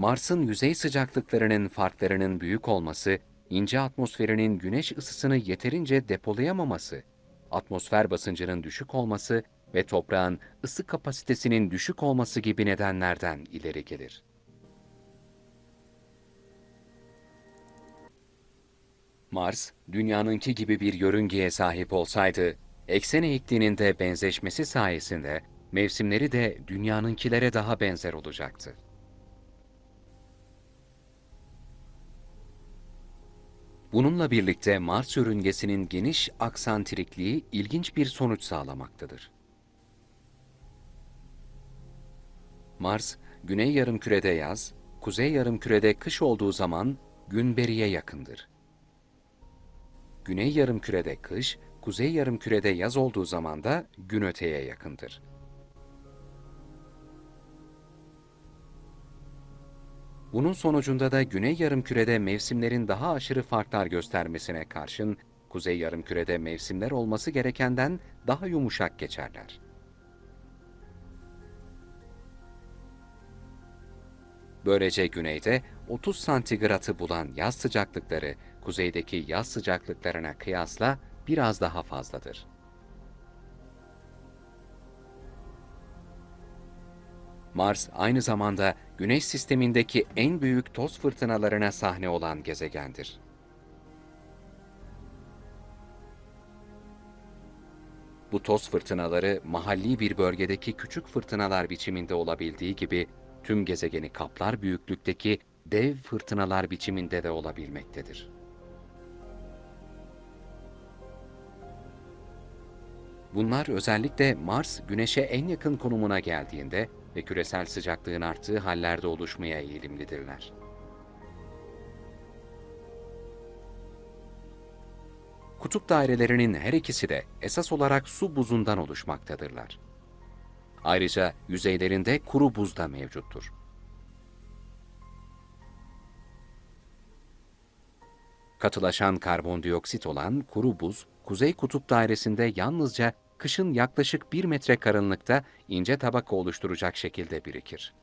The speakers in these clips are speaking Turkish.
Mars'ın yüzey sıcaklıklarının farklarının büyük olması, ince atmosferinin güneş ısısını yeterince depolayamaması, atmosfer basıncının düşük olması ve toprağın ısı kapasitesinin düşük olması gibi nedenlerden ileri gelir. Mars, dünyanınki gibi bir yörüngeye sahip olsaydı, eksen eğikliğinin de benzeşmesi sayesinde mevsimleri de dünyanınkilere daha benzer olacaktı. Bununla birlikte Mars yörüngesinin geniş aksantrikliği ilginç bir sonuç sağlamaktadır. Mars, güney yarımkürede yaz, kuzey yarımkürede kış olduğu zaman gün beriye yakındır. Güney yarımkürede kış, kuzey yarımkürede yaz olduğu zaman da gün öteye yakındır. Bunun sonucunda da güney yarımkürede mevsimlerin daha aşırı farklar göstermesine karşın kuzey yarımkürede mevsimler olması gerekenden daha yumuşak geçerler. Böylece güneyde 30 santigratı bulan yaz sıcaklıkları kuzeydeki yaz sıcaklıklarına kıyasla biraz daha fazladır. Mars aynı zamanda Güneş sistemindeki en büyük toz fırtınalarına sahne olan gezegendir. Bu toz fırtınaları mahalli bir bölgedeki küçük fırtınalar biçiminde olabildiği gibi tüm gezegeni kaplar büyüklükteki dev fırtınalar biçiminde de olabilmektedir. Bunlar özellikle Mars, Güneş'e en yakın konumuna geldiğinde ve küresel sıcaklığın arttığı hallerde oluşmaya eğilimlidirler. Kutup dairelerinin her ikisi de esas olarak su buzundan oluşmaktadırlar. Ayrıca yüzeylerinde kuru buz da mevcuttur. Katılaşan karbondioksit olan kuru buz, Kuzey Kutup Dairesi'nde yalnızca kışın yaklaşık 1 metre kalınlıkta ince tabaka oluşturacak şekilde birikir.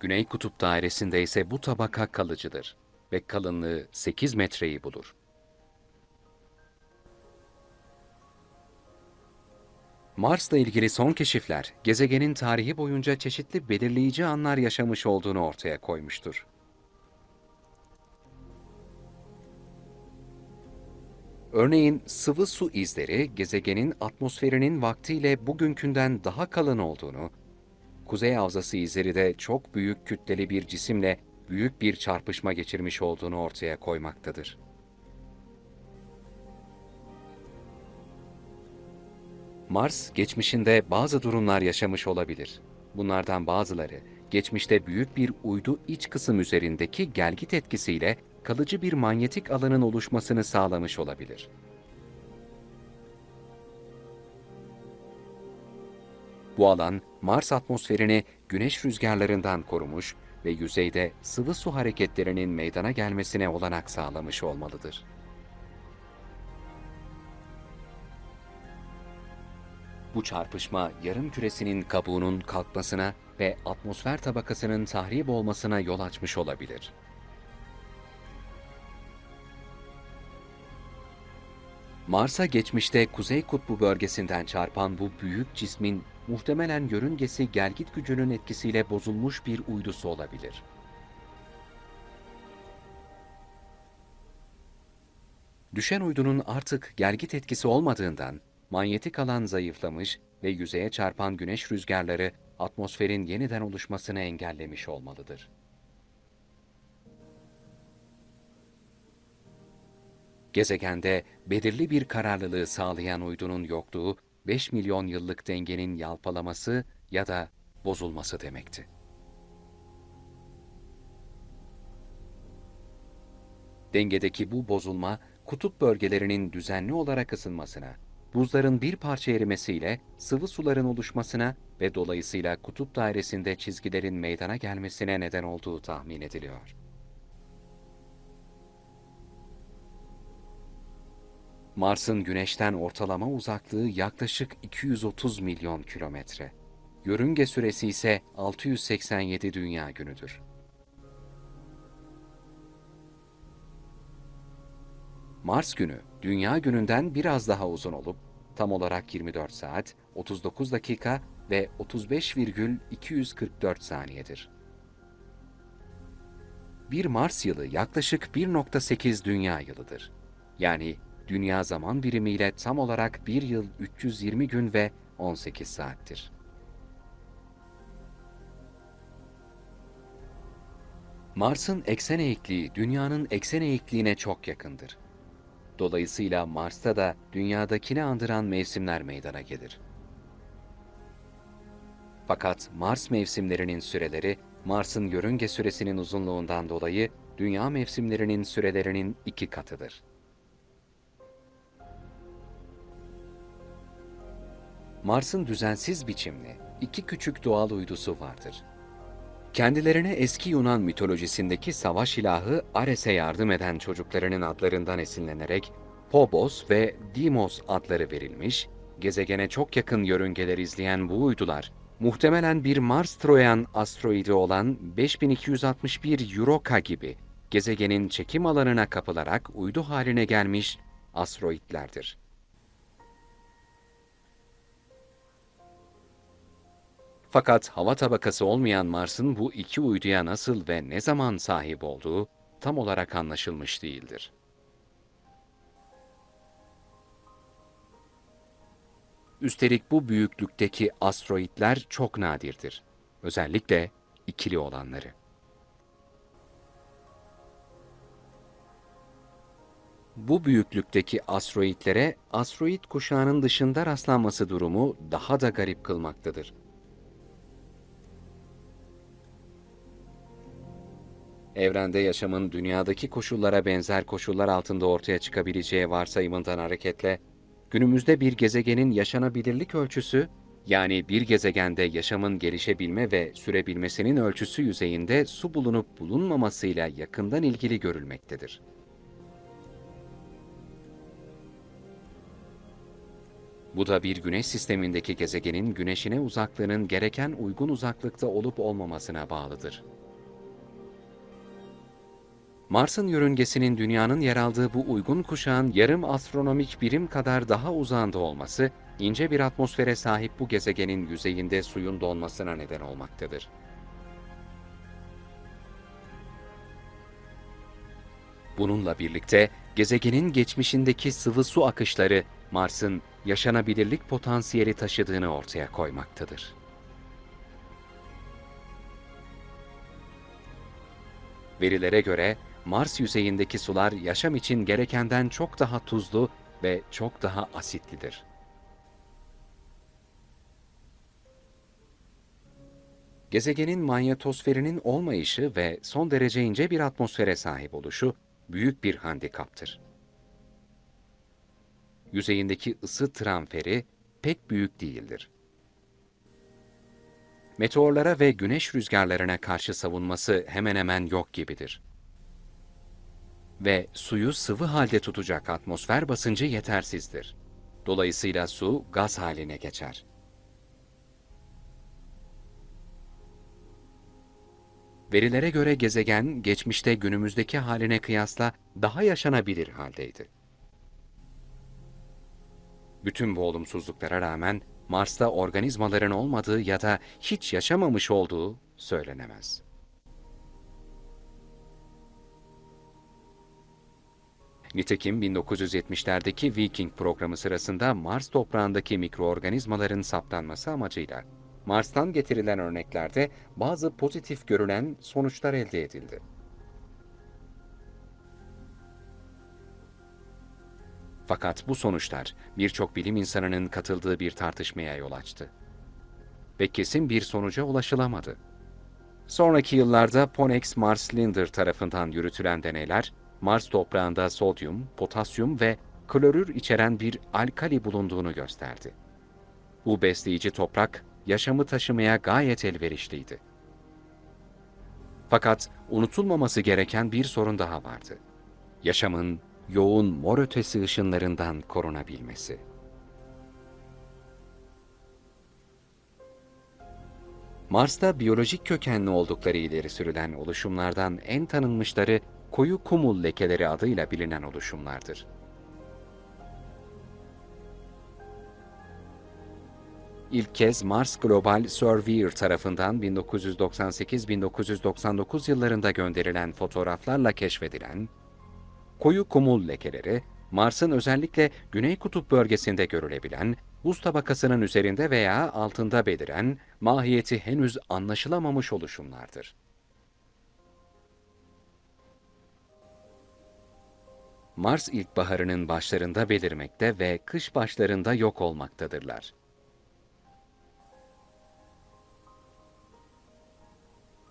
Güney Kutup Dairesi'nde ise bu tabaka kalıcıdır ve kalınlığı 8 metreyi bulur. Mars'la ilgili son keşifler, gezegenin tarihi boyunca çeşitli belirleyici anlar yaşamış olduğunu ortaya koymuştur. Örneğin sıvı su izleri gezegenin atmosferinin vaktiyle bugünkünden daha kalın olduğunu, kuzey havzası izleri de çok büyük kütleli bir cisimle büyük bir çarpışma geçirmiş olduğunu ortaya koymaktadır. Mars, geçmişinde bazı durumlar yaşamış olabilir. Bunlardan bazıları, geçmişte büyük bir uydu iç kısım üzerindeki gelgit etkisiyle kalıcı bir manyetik alanın oluşmasını sağlamış olabilir. Bu alan, Mars atmosferini güneş rüzgarlarından korumuş ve yüzeyde sıvı su hareketlerinin meydana gelmesine olanak sağlamış olmalıdır. Bu çarpışma yarım küresinin kabuğunun kalkmasına ve atmosfer tabakasının tahrip olmasına yol açmış olabilir. Mars'a geçmişte Kuzey Kutbu bölgesinden çarpan bu büyük cismin muhtemelen yörüngesi gelgit gücünün etkisiyle bozulmuş bir uydusu olabilir. Düşen uydunun artık gelgit etkisi olmadığından manyetik alan zayıflamış ve yüzeye çarpan güneş rüzgarları atmosferin yeniden oluşmasını engellemiş olmalıdır. Gezegende belirli bir kararlılığı sağlayan uydunun yokluğu 5 milyon yıllık dengenin yalpalaması ya da bozulması demekti. Dengedeki bu bozulma kutup bölgelerinin düzenli olarak ısınmasına, buzların bir parça erimesiyle sıvı suların oluşmasına ve dolayısıyla kutup dairesinde çizgilerin meydana gelmesine neden olduğu tahmin ediliyor. Mars'ın Güneş'ten ortalama uzaklığı yaklaşık 230 milyon kilometre. yörünge süresi ise 687 dünya günüdür. Mars günü, dünya gününden biraz daha uzun olup, tam olarak 24 saat, 39 dakika ve 35,244 saniyedir. Bir Mars yılı yaklaşık 1.8 dünya yılıdır. Yani dünya zaman birimiyle tam olarak 1 yıl 320 gün ve 18 saattir. Mars'ın eksen eğikliği dünyanın eksen eğikliğine çok yakındır. Dolayısıyla Mars'ta da dünyadakini andıran mevsimler meydana gelir. Fakat Mars mevsimlerinin süreleri Mars'ın yörünge süresinin uzunluğundan dolayı dünya mevsimlerinin sürelerinin iki katıdır. Mars'ın düzensiz biçimli iki küçük doğal uydusu vardır. Kendilerine eski Yunan mitolojisindeki savaş ilahı Ares'e yardım eden çocuklarının adlarından esinlenerek Phobos ve Deimos adları verilmiş, gezegene çok yakın yörüngeler izleyen bu uydular, muhtemelen bir Mars-Troyan asteroidi olan 5261 Europa gibi gezegenin çekim alanına kapılarak uydu haline gelmiş asteroidlerdir. Fakat hava tabakası olmayan Mars'ın bu iki uyduya nasıl ve ne zaman sahip olduğu tam olarak anlaşılmış değildir. Üstelik bu büyüklükteki asteroidler çok nadirdir. Özellikle ikili olanları. Bu büyüklükteki asteroidlere asteroid kuşağının dışında rastlanması durumu daha da garip kılmaktadır. Evrende yaşamın dünyadaki koşullara benzer koşullar altında ortaya çıkabileceği varsayımından hareketle, günümüzde bir gezegenin yaşanabilirlik ölçüsü, yani bir gezegende yaşamın gelişebilme ve sürebilmesinin ölçüsü yüzeyinde su bulunup bulunmamasıyla yakından ilgili görülmektedir. Bu da bir güneş sistemindeki gezegenin güneşine uzaklığının gereken uygun uzaklıkta olup olmamasına bağlıdır. Mars'ın yörüngesinin Dünya'nın yer aldığı bu uygun kuşağın yarım astronomik birim kadar daha uzağında olması, ince bir atmosfere sahip bu gezegenin yüzeyinde suyun donmasına neden olmaktadır. Bununla birlikte gezegenin geçmişindeki sıvı su akışları Mars'ın yaşanabilirlik potansiyeli taşıdığını ortaya koymaktadır. Verilere göre Mars yüzeyindeki sular yaşam için gerekenden çok daha tuzlu ve çok daha asitlidir. Gezegenin manyetosferinin olmayışı ve son derece ince bir atmosfere sahip oluşu büyük bir handikaptır. Yüzeyindeki ısı transferi pek büyük değildir. Meteorlara ve güneş rüzgarlarına karşı savunması hemen hemen yok gibidir ve suyu sıvı halde tutacak atmosfer basıncı yetersizdir. Dolayısıyla su gaz haline geçer. Verilere göre gezegen geçmişte günümüzdeki haline kıyasla daha yaşanabilir haldeydi. Bütün bu olumsuzluklara rağmen Mars'ta organizmaların olmadığı ya da hiç yaşamamış olduğu söylenemez. Nitekim 1970'lerdeki Viking programı sırasında Mars toprağındaki mikroorganizmaların saptanması amacıyla Mars'tan getirilen örneklerde bazı pozitif görülen sonuçlar elde edildi. Fakat bu sonuçlar birçok bilim insanının katıldığı bir tartışmaya yol açtı. Ve kesin bir sonuca ulaşılamadı. Sonraki yıllarda Ponex Mars Linder tarafından yürütülen deneyler, Mars toprağında sodyum, potasyum ve klorür içeren bir alkali bulunduğunu gösterdi. Bu besleyici toprak, yaşamı taşımaya gayet elverişliydi. Fakat unutulmaması gereken bir sorun daha vardı. Yaşamın yoğun mor ötesi ışınlarından korunabilmesi. Mars'ta biyolojik kökenli oldukları ileri sürülen oluşumlardan en tanınmışları koyu kumul lekeleri adıyla bilinen oluşumlardır. İlk kez Mars Global Surveyor tarafından 1998-1999 yıllarında gönderilen fotoğraflarla keşfedilen koyu kumul lekeleri, Mars'ın özellikle Güney Kutup bölgesinde görülebilen, buz tabakasının üzerinde veya altında beliren, mahiyeti henüz anlaşılamamış oluşumlardır. Mars ilkbaharının başlarında belirmekte ve kış başlarında yok olmaktadırlar.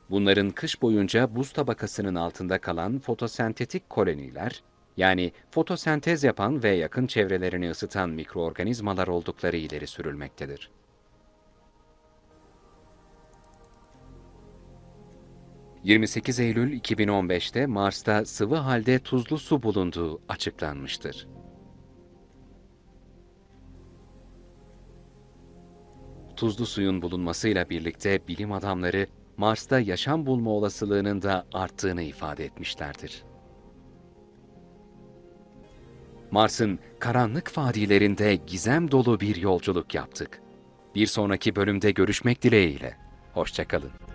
Bunların kış boyunca buz tabakasının altında kalan fotosentetik koloniler, yani fotosentez yapan ve yakın çevrelerini ısıtan mikroorganizmalar oldukları ileri sürülmektedir. ...28 Eylül 2015'te Mars'ta sıvı halde tuzlu su bulunduğu açıklanmıştır. Tuzlu suyun bulunmasıyla birlikte bilim adamları Mars'ta yaşam bulma olasılığının da arttığını ifade etmişlerdir. Mars'ın karanlık vadilerinde gizem dolu bir yolculuk yaptık. Bir sonraki bölümde görüşmek dileğiyle. Hoşçakalın.